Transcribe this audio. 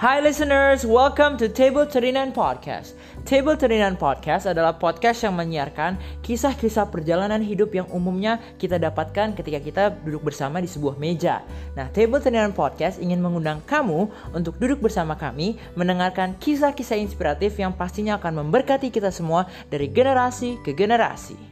Hi listeners, welcome to Table 39 Podcast. Table 39 Podcast adalah podcast yang menyiarkan kisah-kisah perjalanan hidup yang umumnya kita dapatkan ketika kita duduk bersama di sebuah meja. Nah, Table 39 Podcast ingin mengundang kamu untuk duduk bersama kami mendengarkan kisah-kisah inspiratif yang pastinya akan memberkati kita semua dari generasi ke generasi.